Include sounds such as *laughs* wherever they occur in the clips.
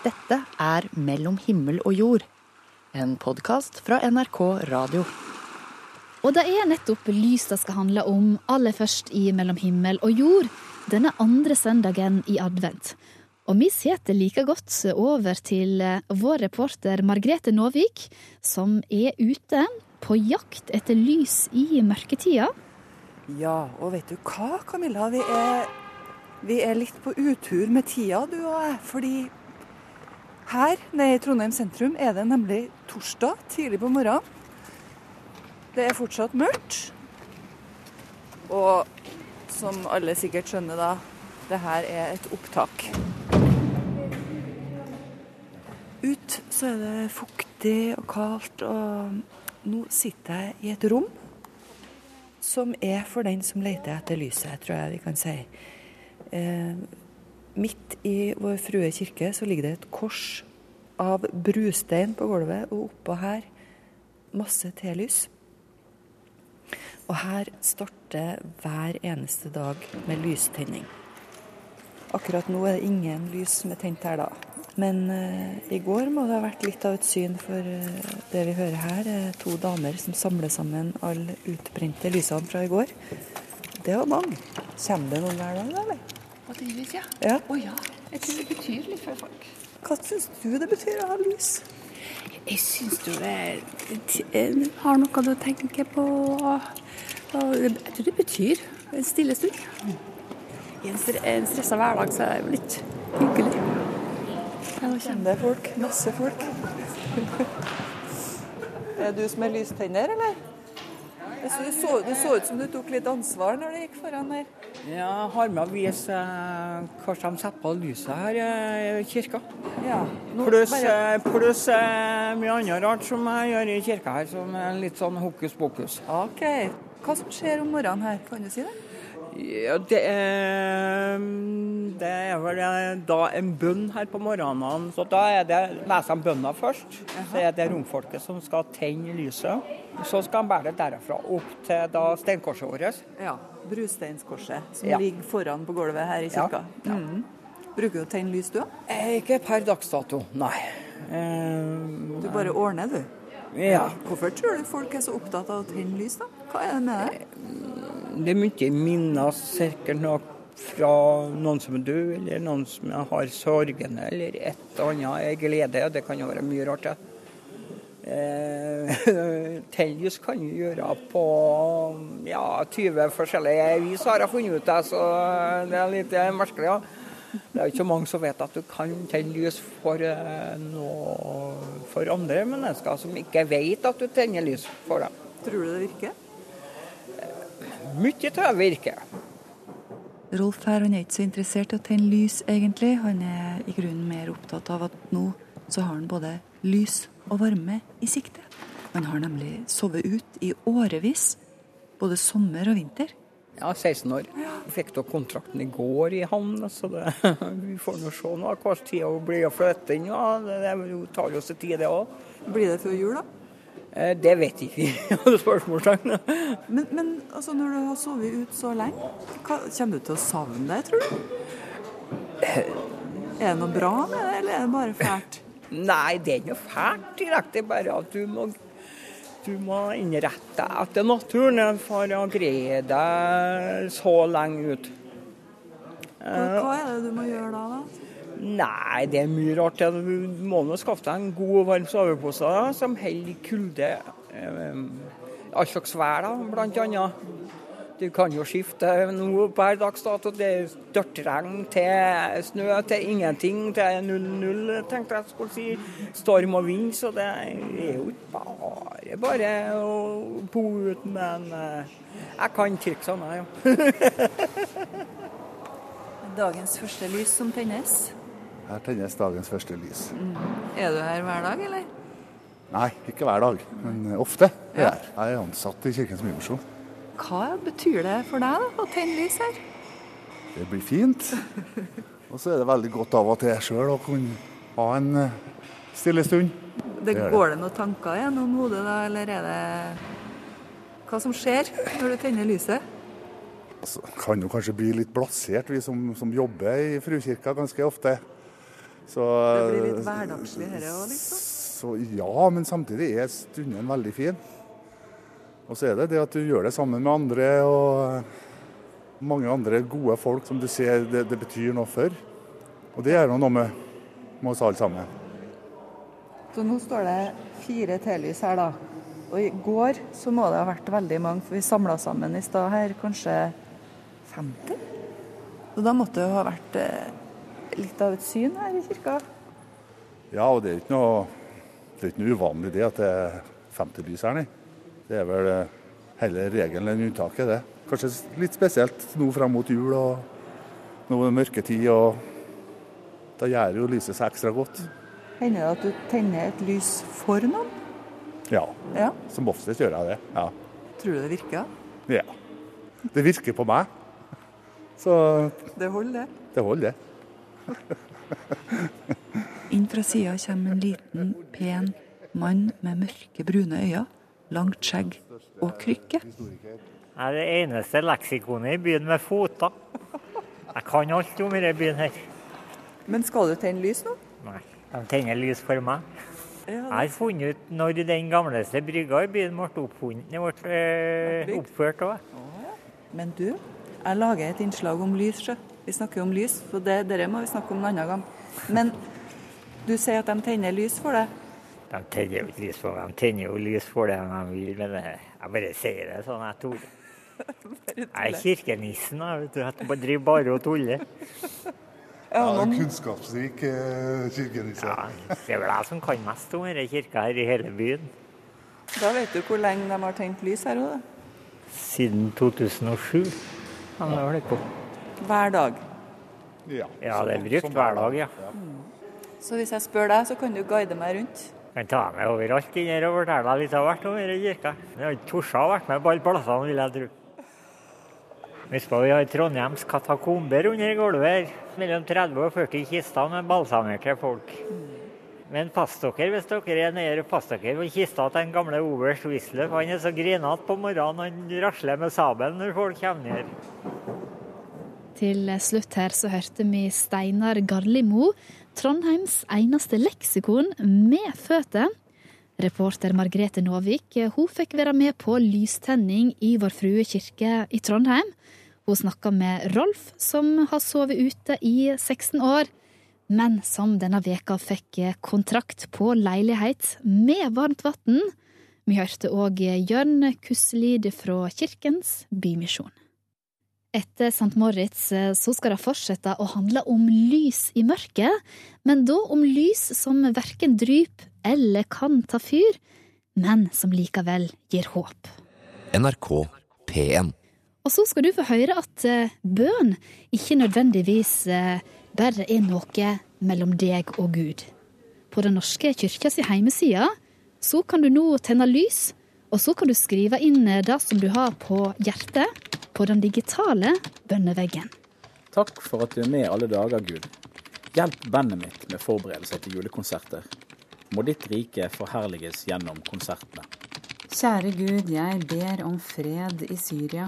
Dette er Mellom himmel og jord, en podkast fra NRK Radio. Og det er nettopp lys det skal handle om, aller først i Mellom himmel og jord, denne andre søndagen i advent. Og vi setter like godt over til vår reporter Margrethe Nåvik, som er ute på jakt etter lys i mørketida. Ja, og vet du hva, Camilla? Vi er, vi er litt på utur med tida, du og jeg. Fordi her nede i Trondheim sentrum er det nemlig torsdag tidlig på morgenen. Det er fortsatt mørkt. Og som alle sikkert skjønner da, det her er et opptak. Ut så er det fuktig og kaldt, og nå sitter jeg i et rom som er for den som leter etter lyset, tror jeg vi kan si. Eh, midt i Vår Frue kirke så ligger det et kors av brustein på gulvet, og oppå her masse telys. Og her starter hver eneste dag med lystenning. Akkurat nå er det ingen lys som er tent her, da. Men eh, i går må det ha vært litt av et syn, for eh, det vi hører her, er to damer som samler sammen alle utbrente lysene fra i går. Det var mange. Kommer det noen hver dag, eller? At det er lys, ja. Ja. Å ja. Jeg tror det betyr litt for folk. Hva syns du det betyr å ha lys? Jeg syns du det eh, har noe du tenker på Jeg tror det betyr en stille stund. I en, stre en stressa hverdag så er det litt hyggelig. Ja, det folk? Masse folk. *laughs* er du som er lystenner, eller? Så, du, så, du så ut som du tok litt ansvar når du gikk foran her. Ja, jeg har med å vise hva hvordan de setter på lyset her i kirka. Ja. Pluss eh, pluss, eh, mye annet rart som jeg gjør i kirka her, som er litt sånn hokus pokus. OK. Hva som skjer om morgenen her, kan du si det? Ja, det er, det er vel eh, da en bønn her på morgenen. Så da er det, leser de bønna først. Så er det romfolket som skal tenne lyset. Så skal de bære det derfra opp til da steinkorset vårt. Ja. Brusteinskorset som Ja. ligger foran på gulvet her i kirka. Ja. Mm. Bruker du å tenne lys, du òg? Eh, Ikke per dags dato, nei. Eh, Du bare ordner, du. ja. Hvorfor tror du folk er så opptatt av å tenne lys, da? Hva er det med det? Det er mye minner sikkert nok fra noen som er død, eller noen som har sorgene, eller et eller annet glede. Det kan jo være mye rart, det. Eh, *laughs* Teljus kan du gjøre på ja, 20 forskjellige vis, har jeg funnet ut. det, Så det er litt merkelig. Ja. Det er jo ikke mange som vet at du kan tenne lys for, eh, noe, for andre mennesker som ikke vet at du tenner lys for dem. Tror du det virker? Mye tror jeg virker. Rolf her han er ikke så interessert i å tenne lys, egentlig. Han er i grunnen mer opptatt av at nå så har han både lys og varme i sikte. Han har nemlig sovet ut i årevis, både sommer og vinter. Ja, 16 år. Vi fikk da kontrakten i går i havn, så det, *laughs* vi får nå se nå hva tid det blir å flytte inn. Ja. Det, det tar jo sin tid, det òg. Blir det før jul, da? Eh, Det vet jeg ikke. *laughs* Spørsmålstegn. Men, men altså, når du har sovet ut så lenge, hva, kommer du til å savne det, tror du? *laughs* Er det noe bra med det, eller er det bare fælt? *laughs* Nei, det er ikke noe fælt direkte, bare at du må du må innrette deg etter naturen for å greie deg så lenge ut. Hva, hva er det du må gjøre da? da? Nei, det er mye rart. Du må nå skaffe deg en god og varm sovepose som holder kulde. Eh, all slags vær, da, annet. Du kan jo skifte nå per dags dato. Det er størtregn til snø til ingenting til 0-0, tenkte jeg skulle si. Storm og vind, så det er jo ikke bare bare å bo ute. men eh, jeg kan triksene, ja. *laughs* Dagens første lys som tennes. Her tennes dagens første lys. Er du her hver dag, eller? Nei, ikke hver dag, men ofte er jeg her. Jeg er ansatt i Kirkens Bymisjon. Hva betyr det for deg da, å tenne lys her? Det blir fint. Og så er det veldig godt av og til sjøl å kunne ha en eh, stille stund. Det. går det noen tanker gjennom hodet da, eller er det hva som skjer når du tenner lyset? Altså, kan jo kanskje bli litt blasert, vi som, som jobber i Frukirka ganske ofte. Så, Det blir litt hverdagslig dette òg, liksom? Så ja, men samtidig er stunden veldig fin. Og så er det det at du gjør det sammen med andre og mange andre gode folk som du ser det, det betyr noe for. Og det gjør noe med, med oss alle sammen. Så nå står det fire telys her, da. Og i går så må det ha vært veldig mange, for vi samla sammen i stad her kanskje 50? Og da måtte det jo ha vært eh, litt av et syn her i kirka? Ja, og det er ikke noe, det ikke noe uvanlig det at det er 50 lys her, nei. Det er vel eh, heller regelen enn unntaket, det. Kanskje litt spesielt nå frem mot jul og nå er det mørketid, og da gjør jo lyset seg ekstra godt. Hender det at du tenner et lys for noen? Ja, Ja. som oftest gjør jeg det. Ja. Tror du det virker? ja. Det virker på meg. Så Det holder, det. det holder, det. Inn fra sida kommer en liten, pen mann med mørke, brune øyne, langt skjegg og krykke. Jeg er det eneste leksikonet i byen med foter. Jeg kan alt om denne byen her. Men skal du tenne lys nå? Nei, de tenner lys for meg. Jeg har funnet ut når den gamleste brygga i byen ble oppfunnet, den ble eh, oppført òg. Men du, jeg lager et innslag om lys, sjø. Vi snakker om lys, for det dere må vi snakke om en annen gang. Men du sier at de tenner lys for deg. De tenner jo ikke lys for meg, de tenner jo lys for det de vil, men eh, jeg bare sier det sånn. Jeg tuller. Jeg er kirkenissen, jeg, vet du. Jeg driver bare og tuller. Ja, en kunnskapsrik eh, kirkenisse. Ja, det er vel jeg som kan mest om denne kirka her i hele byen. Da vet du hvor lenge de har tent lys her òg, Siden 2007 har jeg holdt på. Hver dag. Ja, Ja, det er brukt hver dag, ja. Så hvis jeg spør deg, så kan du guide meg rundt. Kan ta meg overalt inn her og fortelle deg litt av hvert om denne kirka. Jeg har ikke tort å vært med på alle plassene, vil jeg tro. Husk på, vi har Trondheims katakomber under gulvet her. Mellom 30 og 40 kister med balsamerte folk. Men pass dere hvis dere er nede, pass dere på kista til den gamle oberst Wisløff. Han er så grinete på morgenen, han rasler med sabelen når folk kommer ned. Til slutt her så hørte vi Steinar Garlimo, Trondheims eneste leksikon med føtter. Reporter Margrethe Nåvik hun fikk være med på lystenning i Vår Frue kirke i Trondheim. Hun snakka med Rolf, som har sovet ute i 16 år, men som denne veka fikk kontrakt på leilighet med varmt vann. Vi hørte òg Jørn Kusselid fra Kirkens Bymisjon. Etter St. Moritz eh, så skal det fortsette å handle om lys i mørket, men da om lys som verken dryper eller kan ta fyr, men som likevel gir håp. NRK P1. Og så skal du få høre at eh, bønn ikke nødvendigvis eh, bare er noe mellom deg og Gud. På Den norske kyrkja hjemmeside så kan du nå tenne lys, og så kan du skrive inn det som du har på hjertet, på den digitale bønneveggen. Takk for at du er med alle dager, Gud. Hjelp bandet mitt med forberedelser til julekonserter. Må ditt rike forherliges gjennom konsertene. Kjære Gud, jeg ber om fred i Syria.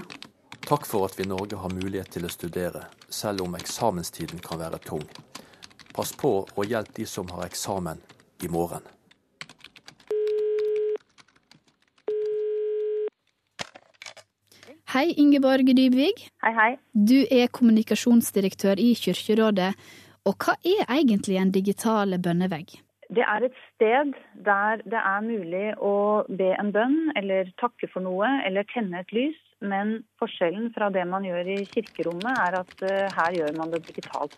Takk for at vi i Norge har mulighet til å studere, selv om eksamenstiden kan være tung. Pass på og hjelp de som har eksamen i morgen. Hei, Ingeborg Dybvig. Hei, hei. Du er kommunikasjonsdirektør i Kirkerådet. Og hva er egentlig en digital bønnevegg? Det er et sted der det er mulig å be en bønn, eller takke for noe, eller tenne et lys. Men forskjellen fra det man gjør i kirkerommet, er at uh, her gjør man det digitalt.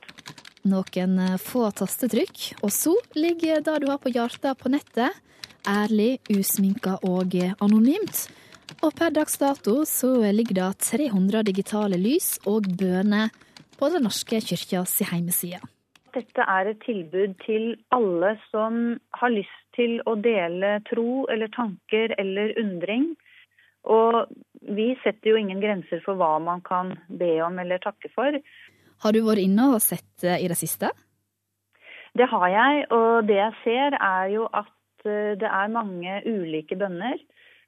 Noen eh, få tastetrykk, og så ligger det du har på hjertet på nettet. Ærlig, usminka og anonymt. Og per dags dato så ligger det 300 digitale lys og bønner på Den norske kyrkja si heimeside. Dette er et tilbud til alle som har lyst til å dele tro eller tanker eller undring. Og vi setter jo ingen grenser for hva man kan be om eller takke for. Har du vært inne og sett eh, i det siste? Det har jeg, og det jeg ser er jo at eh, det er mange ulike bønner.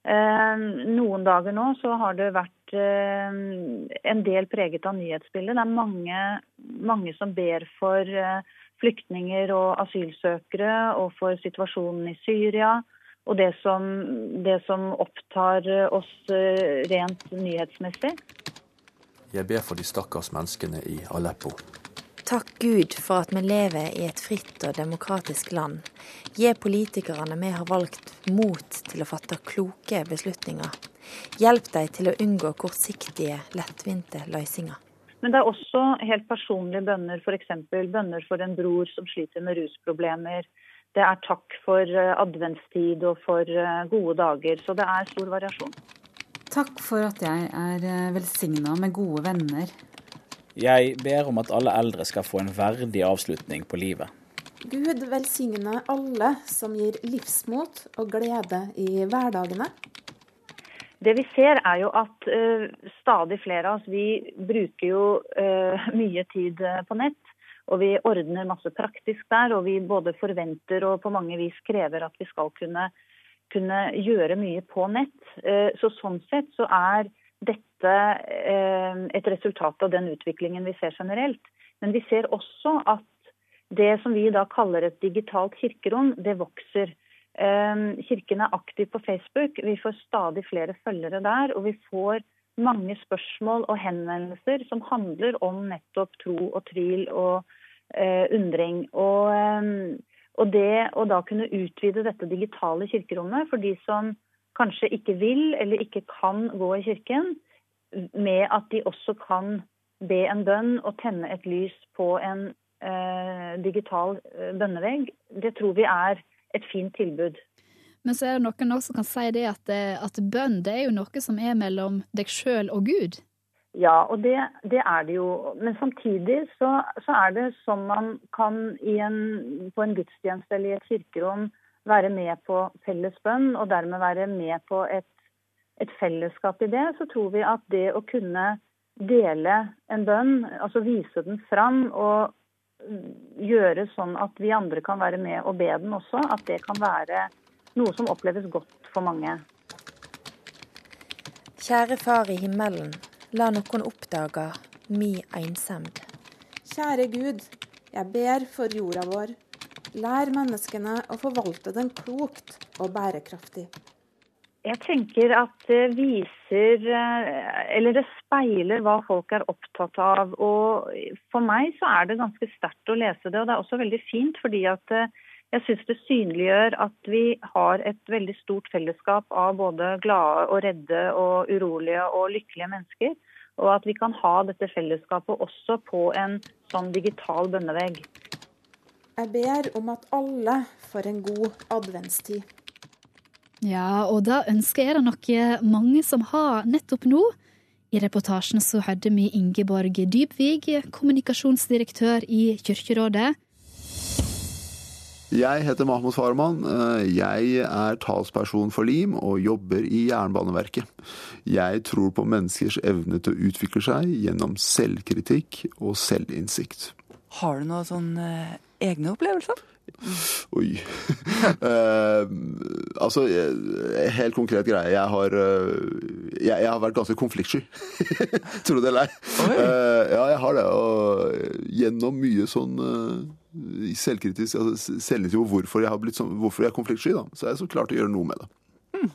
Eh, noen dager nå så har det vært eh, en del preget av nyhetsbildet. Det er mange, mange som ber for, eh, flyktninger og asylsøkere og for situasjonen i Syria. Og det som, det som opptar oss rent nyhetsmessig. Jeg ber for de stakkars menneskene i Aleppo. Takk Gud for at vi lever i et fritt og demokratisk land. Gi politikerne vi har valgt mot til å fatte kloke beslutninger. Hjelp dem til å unngå kortsiktige, lettvinte løsninger. Men det er også helt personlige bønner, f.eks. bønner for en bror som sliter med rusproblemer. Det er takk for eh, adventstid og for eh, gode dager. Så det er stor variasjon. Takk for at jeg er eh, velsigna med gode venner. Jeg ber om at alle eldre skal få en verdig avslutning på livet. Gud velsigne alle som gir livsmot og glede i hverdagene. Det vi ser er jo at uh, stadig flere av oss vi bruker jo uh, mye tid på nett. Og vi ordner masse praktisk der, og vi både forventer og på mange vis krever at vi skal kunne, kunne gjøre mye på nett. Uh, så sånn sett så er dette et resultat av den utviklingen vi ser generelt. Men vi ser også at det som vi da kaller et digitalt kirkerom, det vokser. Kirken er aktiv på Facebook. Vi får stadig flere følgere der. Og vi får mange spørsmål og henvendelser som handler om nettopp tro og tvil og uh, undring. Og, og, det å da kunne utvide dette digitale kirkerommet for de som kanskje ikke vil eller ikke kan gå i kirken, med at de også kan be en bønn og tenne et lys på en eh, digital bønnevegg, det tror vi er et fint tilbud. Men så er det noen også som kan si det at, at bønn det er jo noe som er mellom deg sjøl og Gud. Ja, og det, det, er det jo. Men samtidig så, så, er det som man kan en, på en gudstjeneste eller i et kirkerom være med på felles bønn, og dermed være med på et, et fellesskap i det, så tror vi at det å kunne dele en bønn, altså vise den fram og gjøre sånn at vi andre kan være med og be den også, at det kan være noe som oppleves godt for mange. Kjære Far i himmelen, la noen oppdage mi ensemd. Kjære Gud, jeg ber for jorda vår. Lær menneskene å forvalte den klokt og bærekraftig. Jeg tenker at det viser, eller det speiler hva folk er opptatt av. Og for meg så er det ganske sterkt å lese det, og det er også veldig fint fordi at jeg syns det synliggjør at vi har et veldig stort fellesskap av både glade og redde og urolige og lykkelige mennesker. Og at vi kan ha dette fellesskapet også på en sånn digital bønnevegg. Jeg ber om at alle får en god adventstid. Ja, og da ønsker jeg det noe mange som har nettopp nå. I reportasjen så hørte vi Ingeborg Dybvig, kommunikasjonsdirektør i Kirkerådet. Jeg heter Mahmoud Farman. Jeg er talsperson for LIM og jobber i Jernbaneverket. Jeg tror på menneskers evne til å utvikle seg gjennom selvkritikk og selvinnsikt. Har du noe sånne egne opplevelser? Oi. uh, *laughs* altså, helt konkret greie. Jeg har, jeg, jeg har vært ganske konfliktsky. *laughs* Tro det eller ei. Uh, ja, jeg har det. Og gjennom mye sånn uh, selvkritisk altså, Selvkritisk på hvorfor jeg, har blitt sånn, hvorfor jeg er konfliktsky, da. så er jeg så klart å gjøre noe med det. Mm.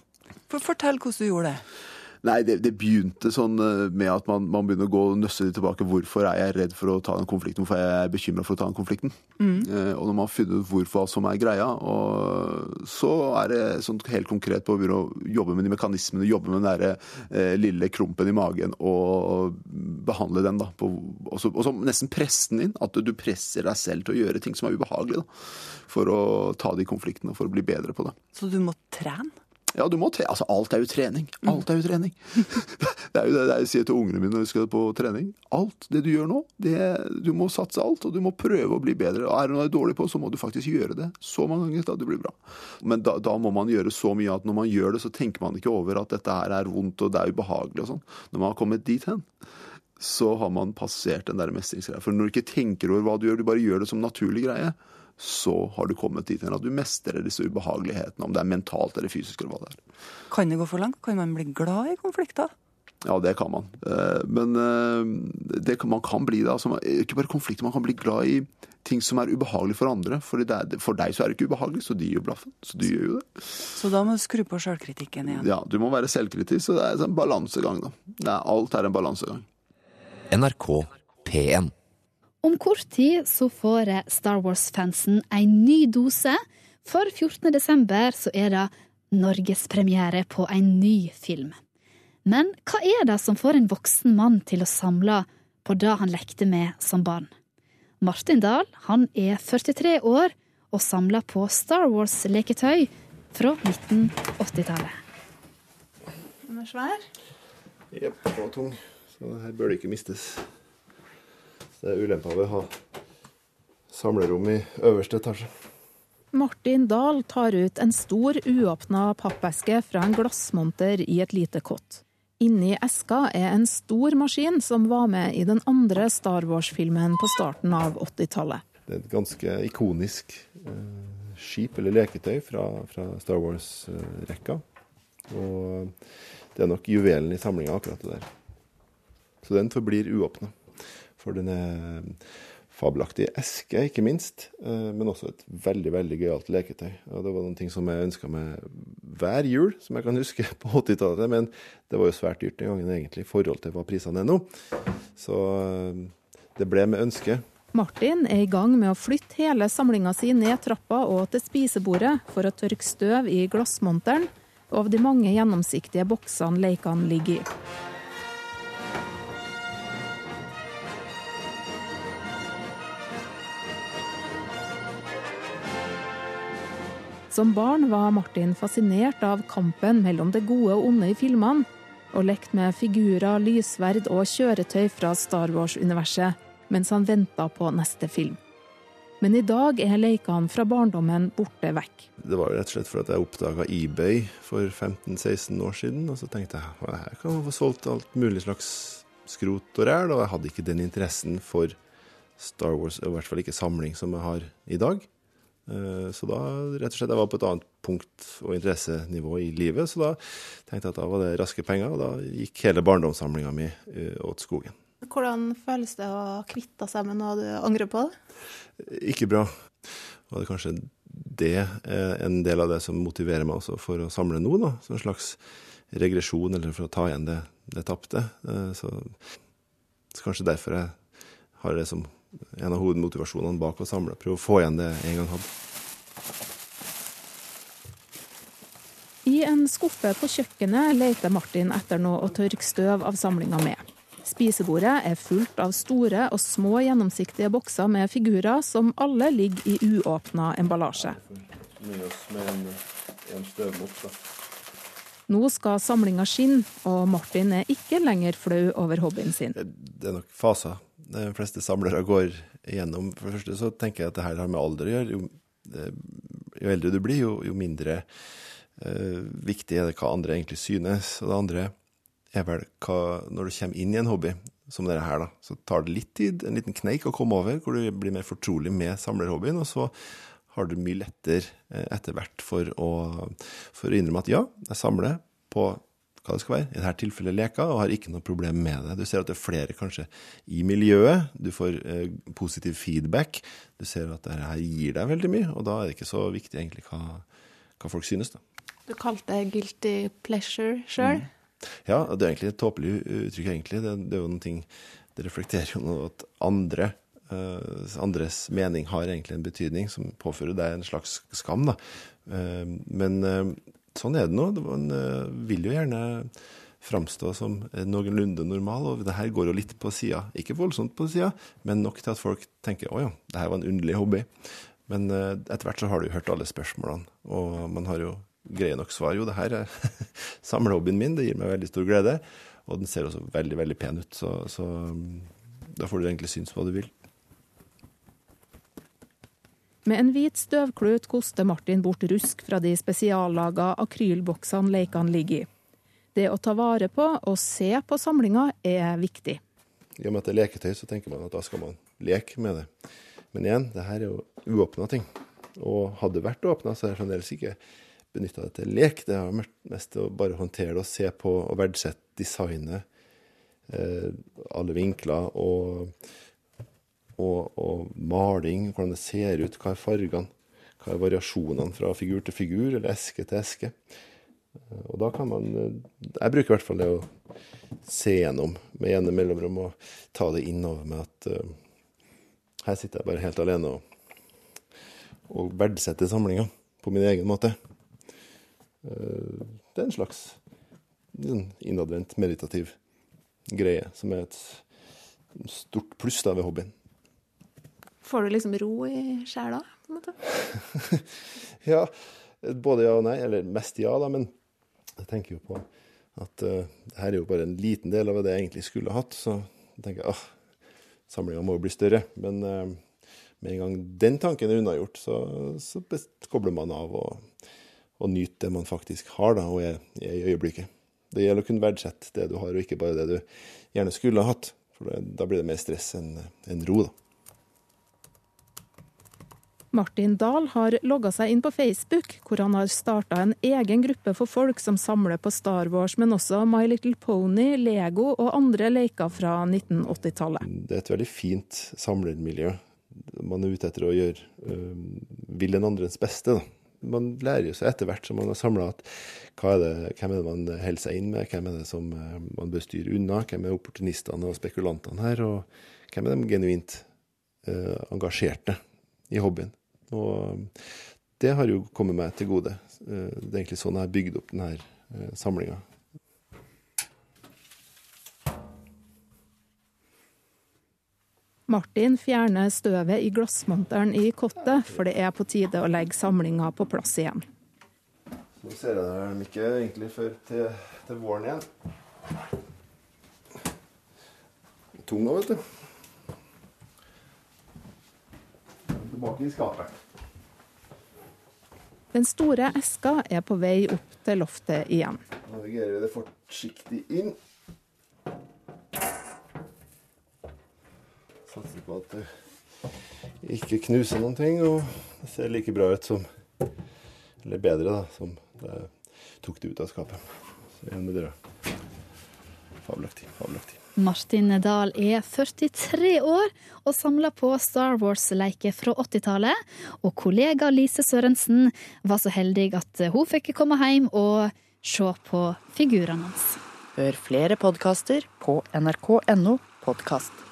Fortell hvordan du gjorde det. Nei, det, det, begynte sånn med at man, man begynner å gå nøsse litt tilbake. Hvorfor er jeg redd for å ta den konflikten? Hvorfor er jeg bekymra for å ta den konflikten? Mm. Eh, og når man har funnet ut hvorfor som er greia, og så er det sånn helt konkret på å begynne å jobbe med de mekanismene, jobbe med den der eh, lille krumpen i magen og behandle den. da. På, og, så, og, så, nesten presse den inn. At du presser deg selv til å gjøre ting som er ubehagelige, da, For å ta de konfliktene, for å bli bedre på det. Så du må trene? Ja, du må tre altså, alt er jo trening. Alt er jo trening. *laughs* det er jo det jeg sier til ungene mine når vi skal på trening. Alt det du gjør nå, det, du må satse alt, og du må prøve å bli bedre. Og er det noe du er dårlig på, så må du faktisk gjøre det så mange ganger til at det blir bra. Men da, da, må man gjøre så mye at når man gjør det, så tenker man ikke over at dette her er vondt og det er ubehagelig og sånn. Når man har kommet dit hen, så har man passert den der mestringsgreia. For når du ikke tenker over hva du gjør, du bare gjør det som naturlig greie, så har du kommet dit hen at du mestrer disse ubehagelighetene, om det er mentalt eller fysisk. eller hva det er. Kan det gå for langt? Kan man bli glad i konflikter? Ja, det kan man. Eh, Men eh, det kan, man kan bli det. Altså, ikke bare konflikter, man kan bli glad i ting som er ubehagelig for andre. For, det er, for deg så er det ikke ubehagelig, så de gjør blaffen. Så de gjør jo det. Så da må du skru på sjølkritikken igjen. Ja, du må være selvkritisk, så det er en balansegang, da. Det er, alt er en balansegang. NRK P1. Om kort tid så får Star Wars-fansen en ny dose. For 14. desember så er det norgespremiere på en ny film. Men hva er det som får en voksen mann til å samle på det han lekte med som barn? Martin Dahl han er 43 år og samler på Star Wars-leketøy fra 1980-tallet. Den er svær. Jepp, og tung. Så her bør det ikke mistes. Det er ulempa ved å ha samlerom i øverste etasje. Martin Dahl tar ut en stor, uåpna pappeske fra en glassmonter i et lite kott. Inni eska er en stor maskin som var med i den andre Star Wars-filmen på starten av 80-tallet. Det er et ganske ikonisk eh, skip eller leketøy fra, fra Star Wars-rekka. Og det er nok juvelen i samlinga, akkurat det der. Så den forblir uåpna. For den er fabelaktig eske, ikke minst, eh, men også et veldig veldig gøyalt leketøy. Og det var noen ting som jeg ønska meg hver jul, som jeg kan huske *laughs* på 80-tallet. Men det var jo svært dyrt den gangen, egentlig, i forhold til hva prisene er nå. Så eh, det ble med ønske. Martin er i gang med å flytte hele samlinga si ned trappa og til spisebordet for å tørke støv i glassmonteren og av de mange gjennomsiktige boksene lekene ligger i. Som barn var Martin fascinert av kampen mellom det gode og onde i filmene, og lekte med figurer, lysverd og kjøretøy fra Star Wars-universet mens han venta på neste film. Men i dag er lekene fra barndommen borte vekk. Det var rett og slett fordi jeg oppdaga eBay for 15-16 år siden. Og så tenkte jeg at her kan man få solgt alt mulig slags skrot og ræl. Og jeg hadde ikke den interessen for Star Wars, i hvert fall ikke samling, som jeg har i dag. Eh, Så da rett og slett, jeg var på et annet punkt og interessenivå i livet, så da tenkte jeg at da var det raske penger, og da gikk hele barndomssamlinga mi eh, åt skogen. Hvordan føles det å kvitte seg med noe du angrer på? Ikke bra. Og det er kanskje det er en del av det som motiverer meg også for å samle nå, da. Som en slags regresjon, eller for å ta igjen det, det tapte. Eh, Så, så kanskje derfor jeg har det som en av hovedmotivasjonene bak å samle. Prøve å få igjen det jeg en gang hadde. I en skuffe på kjøkkenet leter Martin etter noe å tørke støv av samlinga med. Spisebordet er fullt av store og små gjennomsiktige bokser med figurer som alle ligger i uåpna emballasje. Nå skal samlinga skinne, og Martin er ikke lenger flau over hobbyen sin. Det er nok faser de fleste samlere går igjennom. For det første så tenker jeg at det her har med alder å gjøre. Jo, eh, jo eldre du blir, jo, jo mindre eh, viktig er det hva andre egentlig synes. Og det andre er vel hva Når du kommer inn i en hobby som dette her, da, så tar det litt tid, en liten kneik å komme over, hvor du blir mer fortrolig med samlerhobbyen. Og så har du mye lettere eh, etter hvert for å, for å innrømme at ja, jeg samler på hva det skal være, i dette tilfellet leker, og har ikke noe problem med det. Du ser at det er flere kanskje i miljøet, du får eh, positiv feedback, du ser at dette her gir deg veldig mye, og da er det ikke så viktig egentlig hva, hva folk synes. da. Du kalte det guilty pleasure sjøl. Ja, det er egentlig et tåpelig uttrykk, egentlig. Det, det er jo noen ting Det reflekterer jo noe at andre Uh, andres mening har egentlig en betydning som påfører deg en slags skam, da. Uh, men eh, sånn er det nå. Man eh, vil jo gjerne framstå som noenlunde normal, og det her går jo litt på sida. Ikke voldsomt på sida, men nok til at folk tenker å ja, det her var en underlig hobby. Men eh, etter hvert så har du hørt alle spørsmålene, og man har jo greie nok svar. Jo, det her er *laughs* samlehobbyen min, det gir meg veldig stor glede. Og den ser også veldig, veldig pen ut, så, så mm, da får du egentlig synes hva du vil. Med en hvit støvklut koster Martin bort rusk fra de spesiallaga akrylboksene lekene ligger i. Det å ta vare på og se på samlinga er viktig. I og med at det er leketøy, så tenker man at da skal man leke med det. Men igjen, det her er jo uåpna ting. Og hadde det vært åpna, så er det fremdeles ikke benytta det til lek. Det har vært mest å bare håndtere det og se på og verdsette designet. Eh, alle vinkler og, og, og, maling, hvordan det ser ut, hva er fargene. Hva er variasjonene fra figur til figur, eller eske til eske. Og da kan man eh, Jeg bruker i hvert fall det å se gjennom med ene mellomrom og ta det innover med at uh, her sitter jeg bare helt alene og, og verdsetter samlinga på min egen måte. Uh, det er en slags innadvendt, meditativ greie, som er et stort pluss da ved hobbyen. Får du liksom ro i sjela, på en måte? *laughs* ja, både ja og nei. Eller mest ja, da, men jeg tenker jo på at uh, her er jo bare en liten del av det jeg egentlig skulle hatt. Så jeg tenker jeg ah, samlinga må jo bli større. Men uh, med en gang den tanken er unnagjort, så, så kobler man av og, og nyter det man faktisk har, da, og er, er i øyeblikket. Det gjelder å kunne verdsette det du har, og ikke bare det du gjerne skulle ha hatt. For da blir det mer stress enn en ro, da. Martin Dahl har logga seg inn på Facebook, hvor han har starta en egen gruppe for folk som samler på Star Wars, men også My Little Pony, Lego og andre leker fra 1980-tallet. Det er et veldig fint samlermiljø. Man er ute etter å gjøre øh, vil den andres beste. da. Man lærer jo seg etter hvert som man har samla at er det, hvem er det man holder seg inn med, hvem er det som øh, man bør styre unna, hvem er opportunistene og spekulantene her, og hvem er de genuint øh, engasjerte i hobbyen. Og det har jo kommet meg til gode. Eh, det er egentlig sånn jeg har bygd opp denne eh, samlinga. Martin fjerner støvet i glassmonteren i kottet, for det er på tide å legge samlinga på plass igjen. Nå ser jeg dem ikke egentlig før til, til våren igjen. Tung nå, vet du. tilbake i skapet. Den store eska er på vei opp til loftet igjen. Navigerer vi det forsiktig inn. Satser på at det ikke knuser noen ting, og det ser like bra ut som Eller bedre, da, som det tok det ut av skapet. Så igjen med døra. Fabelaktig. Fabelaktig. Martin Dahl er 43 år og samler på Star Wars-leker fra 80-tallet. Og kollega Lise Sørensen var så heldig at hun fikk komme hjem og se på figurene hans. Hør flere podkaster på nrk.no podkast.